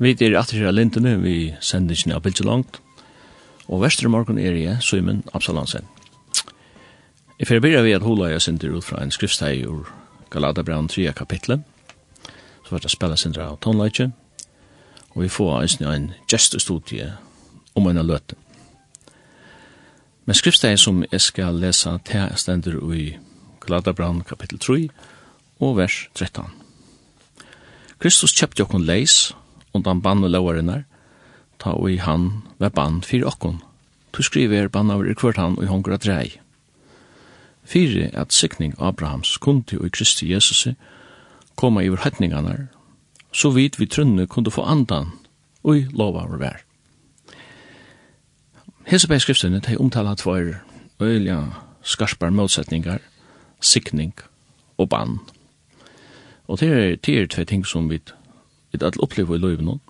Vi er at her lintene, vi sender ikke ned bildet langt. Og vestre morgen er jeg, Søymen Absalansen. I fyrir byrja vi at hula jeg sender ut fra en skriftsteg ur Brown 3 kapitlet. Så var det spela synder av tonleitje. Og vi får eisne en gestestudie om en løte. Men skriftsteg som jeg skal lesa til stender i Galadabraun kapittel 3 og vers 13. Kristus kjøpte okkon leis, undan bann og lovarinnar, ta og i han var bann fyrir okkon. Tu skriver bann av er kvart han og i hongra drei. Fyre at sikning Abrahams kundi og i Kristi Jesus koma iver hetningarnar, så vidt vi trunne kunde få andan og i lova var vær. Hesebæg skriftene teg omtala tvoir øyla skarpar motsetningar, sikning og bann. Og det er, det er tve ting som vi vi at opplever i løyven noen.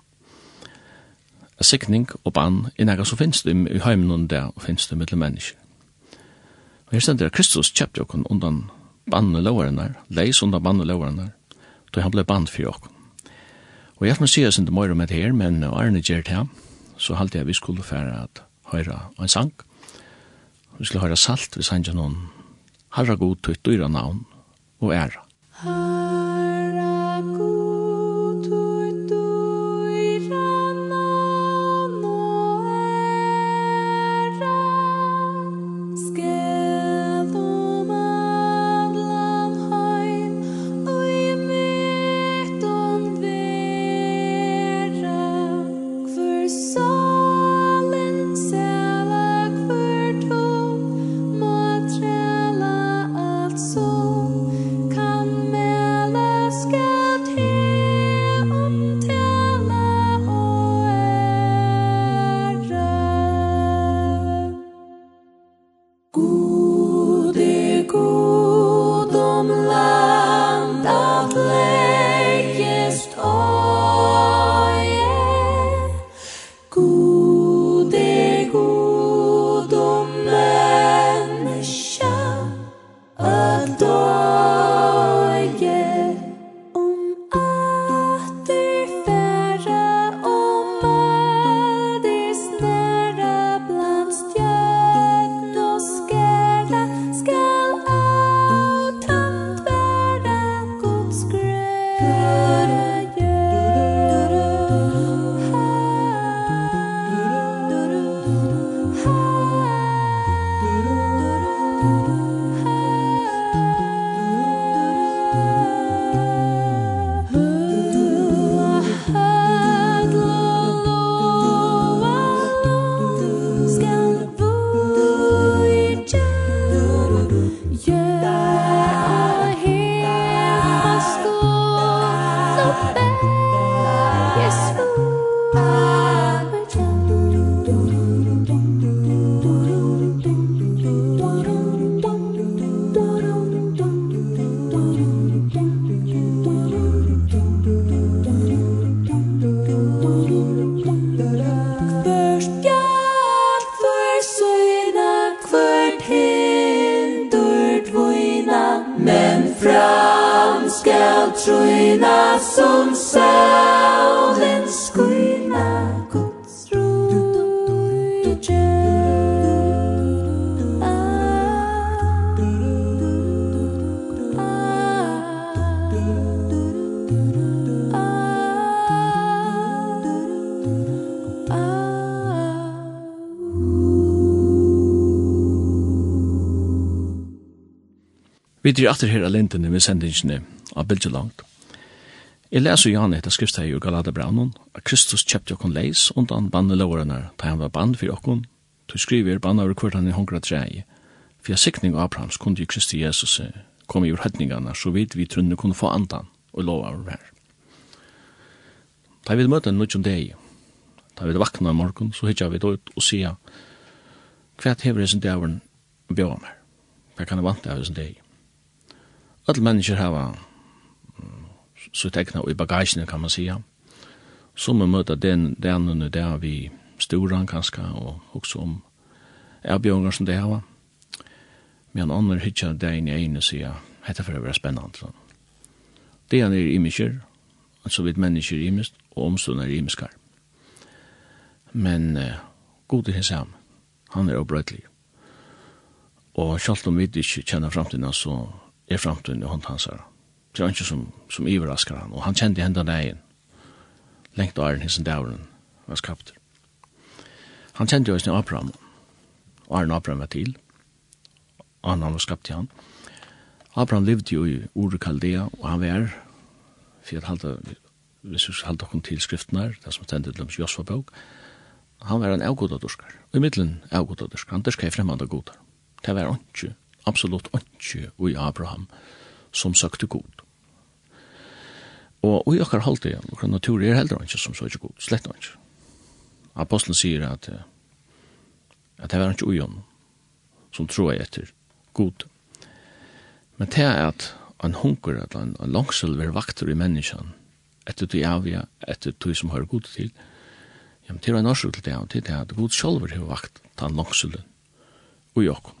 Sikning og bann er nega som finnes det i heimen noen der og finnes det mellom mennesker. Og her stender Kristus kjøpte kun undan banne loveren der, leis undan banne loveren der, da han ble band for okken. Og jeg må si at det møyre med det her, men Arne gjør det her, så halte jeg vi skulle fære at høyre en sang. Vi skulle høyre salt, vi sanger noen Harra god tøyt dyra navn og æra. Harra Lord. Vi er atter her av med sendingene av bildet langt. Jeg leser Jan etter skriftsteg i Galata Braunen, at Kristus kjøpte okken leis undan bandeloverne da han var band for okken, to skriver bandet over hvert han i hongra trei, for jeg sikning av Abrahams kunde jo Kristi Jesus komme i urhøtningene, så vidt vi trunne kunne få andan og lova over hver. Da vi møtte en nødjon deg, da vi vakna i morgen, så hittar vi ut og sier, hva hever det sin dæveren bjør meg? Hva kan jeg vant av det deg? Alle mennesker har så tekna i bagagen, kan man sija. Så man möter den, den under där vi storan kanske och också om erbjørnger som det har. Men andra hittar det inn i en och säger, detta får vara Så. Det är nere i människor, alltså vid mennesker i mest, och omstående i människor. Men uh, god är hans han är obrödlig. Och selv om vi ikke kjenner framtiden så er framtiden i hånd hans her. Det er ikke som, som iverrasker han, og han kjente hendene egen, lengt av æren hinsen dævren var skapt. Han kjente jo sin Abraham, og Arne Abraham var til, og han var skapt til han. Abraham levde jo i Ure Kaldea, og han var, for jeg halte, hvis vi halte kom til skriften her, det som tendte til Josfa bok, han var en avgodadurskar, og i middelen avgodadurskar, han durskar i fremmanda godar. Det var ikke absolutt ikke i Abraham som søkte god. Og i okkar halte, okkar natur er heller ikke som søkte god, slett ikke. Apostlen sier at at det var ikke ujon som tror jeg etter god. Men det er at en hunker, at en, en langsel vil vakter i menneskene etter du avgjør, etter du som hører god til, ja, men det er en årsøk til det, og til det er at god selv vil ta en langsel og i.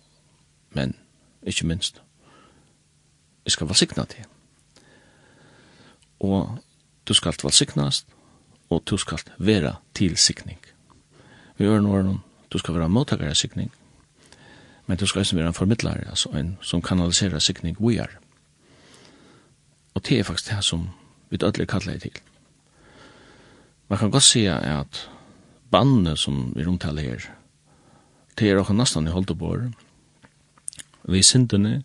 men ikke minst, jeg skal valsikna til. Og du skal valsiknast, og du skal vera til sikning. Vi gjør noe, du skal være av sikning, men du skal også være en formidlare, altså en som kanaliserer sikning vi er. Og det er faktisk det som vi dødler kallar til. Man kan godt si at bandene som vi omtaler her, det er også nesten i holdt bor, vi syndene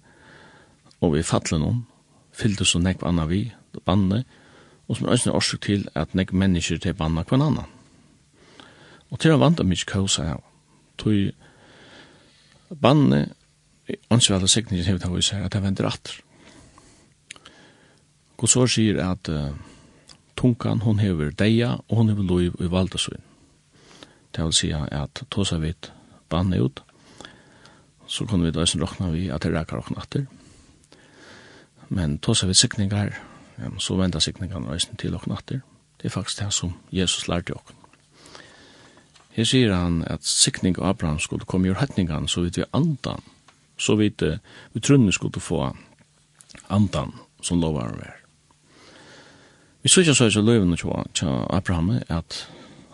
og vi fattler noen, fyllte så nekk anna vi, banne, og som er ønskene årsøk til at nekk mennesker til banna kvann anna. Og til å vant av mykje kausa her, tog banne, ansvar alle sikningen hevet av oss her, at det venter atter. God så sier at uh, tunkan, hon hever deia, og hon hever loiv i valdasøyn. Det vil si at tosa vidt banne ut, og så kunne vi da også råkne vi at det reker råkne etter. Men tås av sikninger, ja, så venter sikningene også til råkne etter. Det er faktisk det som Jesus lærte oss. Her sier han at sikning av Abraham skulle komme i retningene, så vidt vi andan, så vidt vi vi trunnen skulle få andan som lovar å være. Vi så ikke så ikke løyvene til Abraham at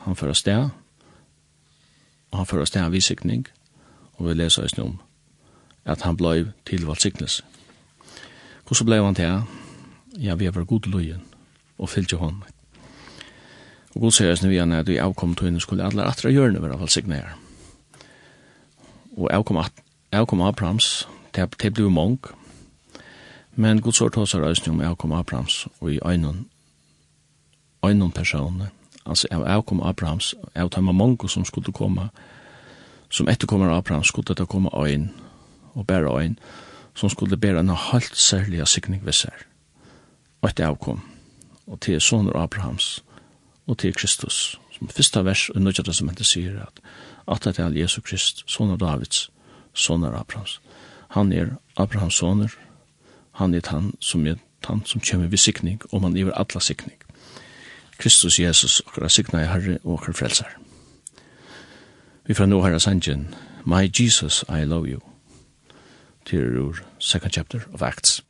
han fører sted, og han fører sted av visikning, og og vi leser oss om, at han blei tilvalgt siknes. Hvordan blei han til? Ja, vi har vært god løyen, og fyllt fyllte hon. Og god sier eisen vi han at vi avkom henne, skulle alle atre hjørne være valgsignere. Og avkom, at, avkom det ble mong, men god sår tås er eisen om avkom Abrams, og i øynene, øynene personer, altså avkom Abrams, av tøyma mongo som skulle komme, som etterkommer Abraham skulle det komme øyn, og bære øyn, som skulle bære en halvt særlig sikning ved seg. Og etter avkom, og til soner Abrahams, og til Kristus, som første vers og Nødja Testamentet sier at at det er Jesu Krist, soner Davids, soner Abrahams. Han er Abrahams soner, han er han som er han som kommer ved sikning, og man giver atla sikning. Kristus Jesus, okkar sikna i Herre og okkar frelsar. Vi fra nå herra sangen, My Jesus, I love you. Til ur second chapter of Acts.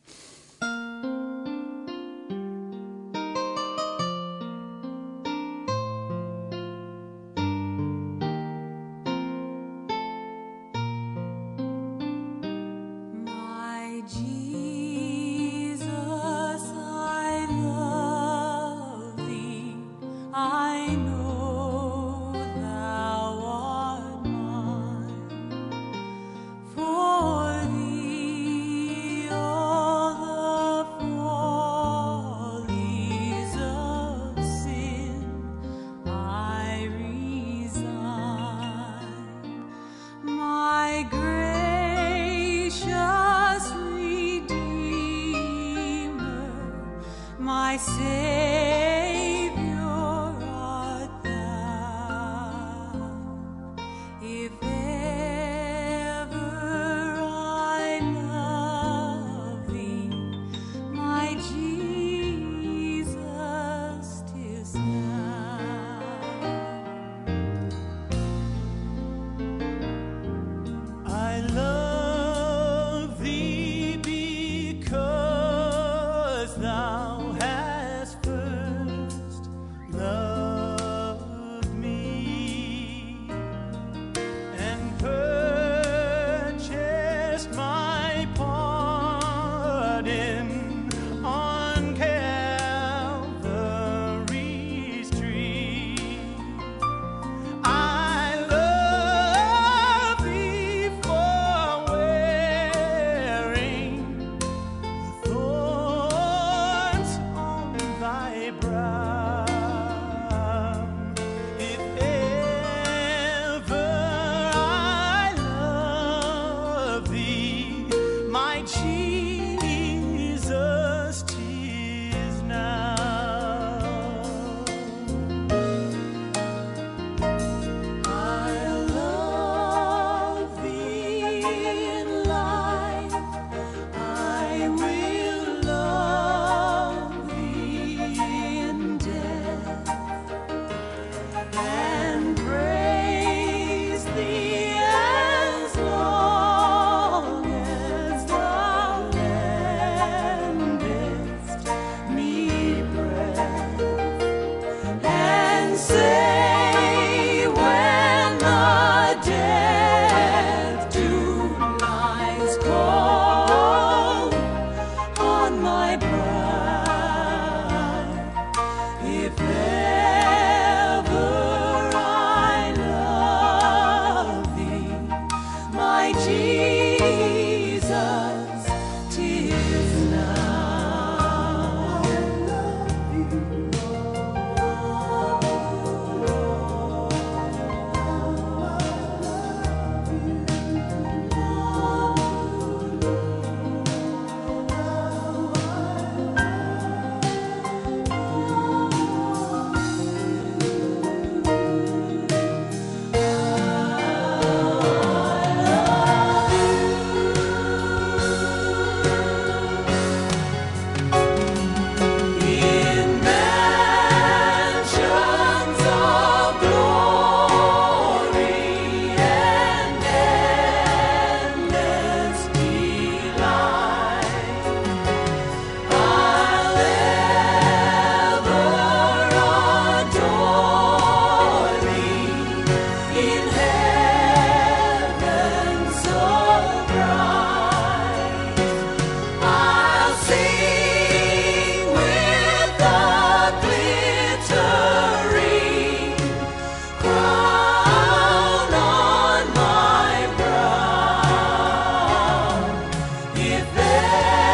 Herre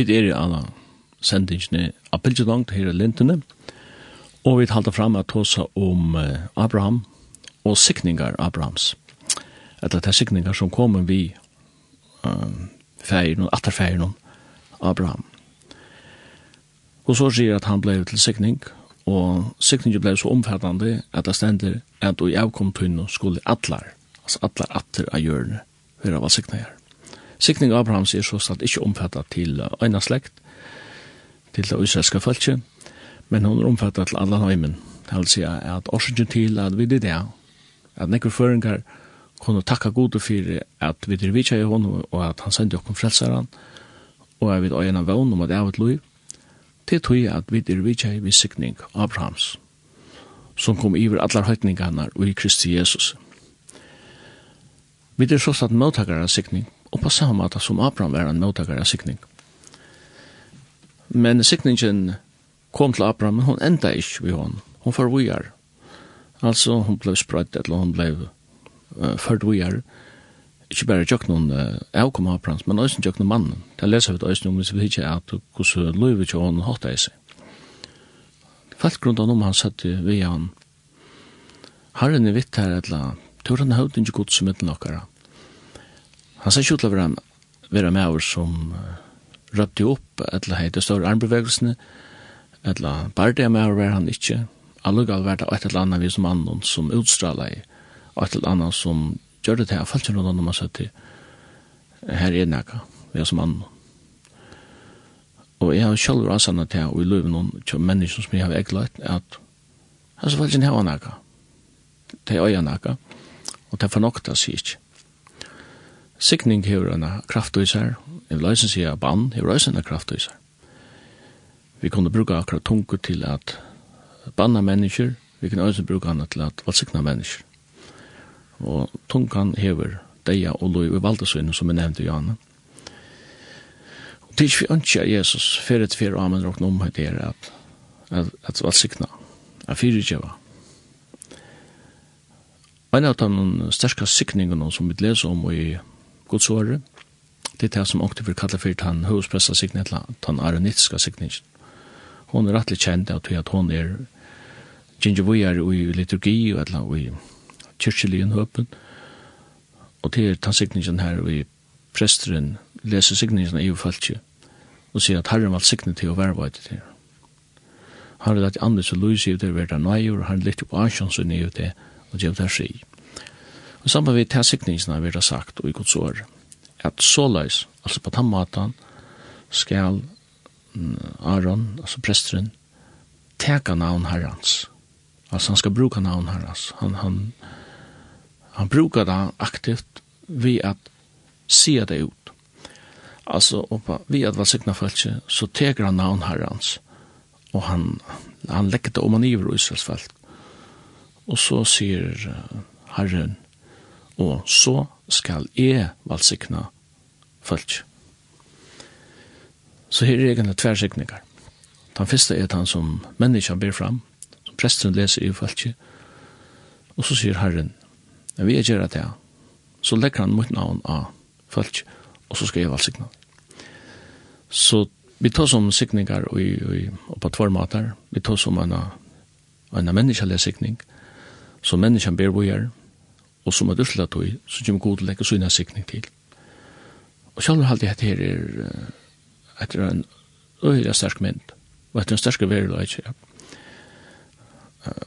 Vi er i alle sendingene Appelgedangt her i Lintene, og vi talte fram at også om Abraham og sikningar Abrahams. Etter det sikningar som kommer vi uh, feiren, atterfeiren Abraham. Og så sier at han ble til sikning, og sikningen ble så omfattende at det stender at i avkomtunnen skulle atlar, altså atlar atter av hjørne, være av sikninger. Sikning Abrahams er så stad ikke omfattet til øyne slekt, til det israelske følge, men hun er omfattet til alle nøymen. Det vil si at årsaken til at vi det er, at nekker føringar kunne takka gode for at vi er vidtja i hon, og at han sendi okken frelseren, og at vi er øyne vevn om at det er et til tog at vi er vidtja i sikning Abrahams, som kom iver allar høytningarna og i Kristi Jesus. Vi er så satt mottakare av sikning, og på samme måte som Abraham var en mottakare av sikning. Men sikningen kom til Abraham, men hun enda ikke ved hon. Hun får vujar. Altså, hun ble sprøyt, eller hun ble uh, ført vujar. Ikke bare tjokk noen uh, avkom Abraham, men også tjokk noen mannen. Da leser vi det også noen, hvis vi ikke er at hvordan løyve ikke hon hatt i seg. Falt grunn av noen han satt via han. Herren er vitt her, eller, tror han høyden ikke godt som etter nokkara. Han sier ikke til å være, være med over som røpte opp, eller hei, det større armbevegelsene, eller bare det med over var han ikke. Allugall var det et eller annet vi som annen som utstrala i, og et eller annet som gjør det til, jeg falt ikke noen man sier til, her er nekka, vi er som annen. Og jeg har selv rasende til, og i løven noen mennesker som jeg har eglert, at hans falt ikke nekka, det er øya nekka, og det er fornokta sier ikke. Sikning hever en kraft i seg, en leisen sier bann hever også en kraft i seg. Vi kunne bruka akkurat tungu til at banna mennesker, vi kunne også bruka henne til at valsikna mennesker. Og tungan hever deia og lov i valdesvinnen som vi nevnte i Johanna. Og tids vi ønsker Jesus, fyrir et fyrir amen råkna om høyt er at, at, at valsikna, at fyrir djeva. En av de sterska sikningene som vi leser om i godsåret. Det er det som åkte for kalla fyrt han høvespressa signet, han aronitska signet. Hon er rettelig kjent av at hon er gingivujar i liturgi og etla i kyrkjeligen høpen. Og det er tann signet her og i presteren leser signet i ufaltje og sier at herren var signet til å være vei til det. Han er rett andre så løs i det verda nøyur, han er litt på asjons og nøyur det og gjør det fri. Og sammen vi til sikningsene vi har sagt, og i gods år, at såleis, altså på tammatan, skal Aron, altså presteren, teka navn herrans. Altså han skal bruka navn herrans. Han, han, han brukar det aktivt ved at se det ut. Altså, oppa, ved at valsikna følse, så teker han navn herrans, og han, han lekker det om han iver og israelsfelt. Og så sier herren, og så skal jeg valsikna folk. Så her er egentlig tversikninger. Den første er den som menneskene ber fram, som presten leser i folk, og så sier Herren, når vi er gjøre det, så legger han mot navn av folk, og så skal jeg valsikna. Så vi tar som sikninger og, og, og på tvormater, vi tar som en, en menneskelig sikning, så menneskene ber vi gjøre, og som er dørsla tog, så kommer god legge sunna sikning til. Og sjálfur halde jeg at her er etter en øyla sterk mynd, og etter en sterk verileg, ja.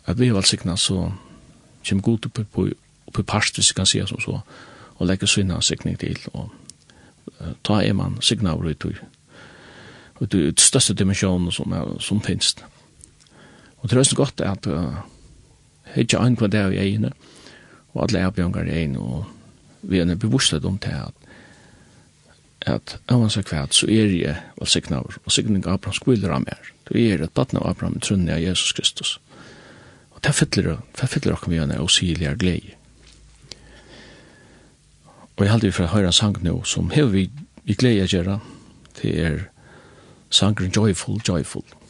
At vi har sikna, så kjem god oppi på oppi parst, hvis jeg kan sija som så, og legge sunna sikning til, og uh, ta er man sikna over i tog. Og det er største dimensjonen som, er, som finnes. Og det er også godt at uh, ikke annet hva det er i egnet, og alle avbjørngar er inn, og vi er bevustet om det at at avans og kvæt, så er jeg og signaver, og signing av Abrahams kvilder av mer. Du er et badna av Abraham i av Jesus Kristus. Og det fyller, det fyller oss med en er glede. Og jeg heldig for å høre en sang nå, som hever vi, vi glede å gjøre, det er sangren Joyful, Joyful. Joyful.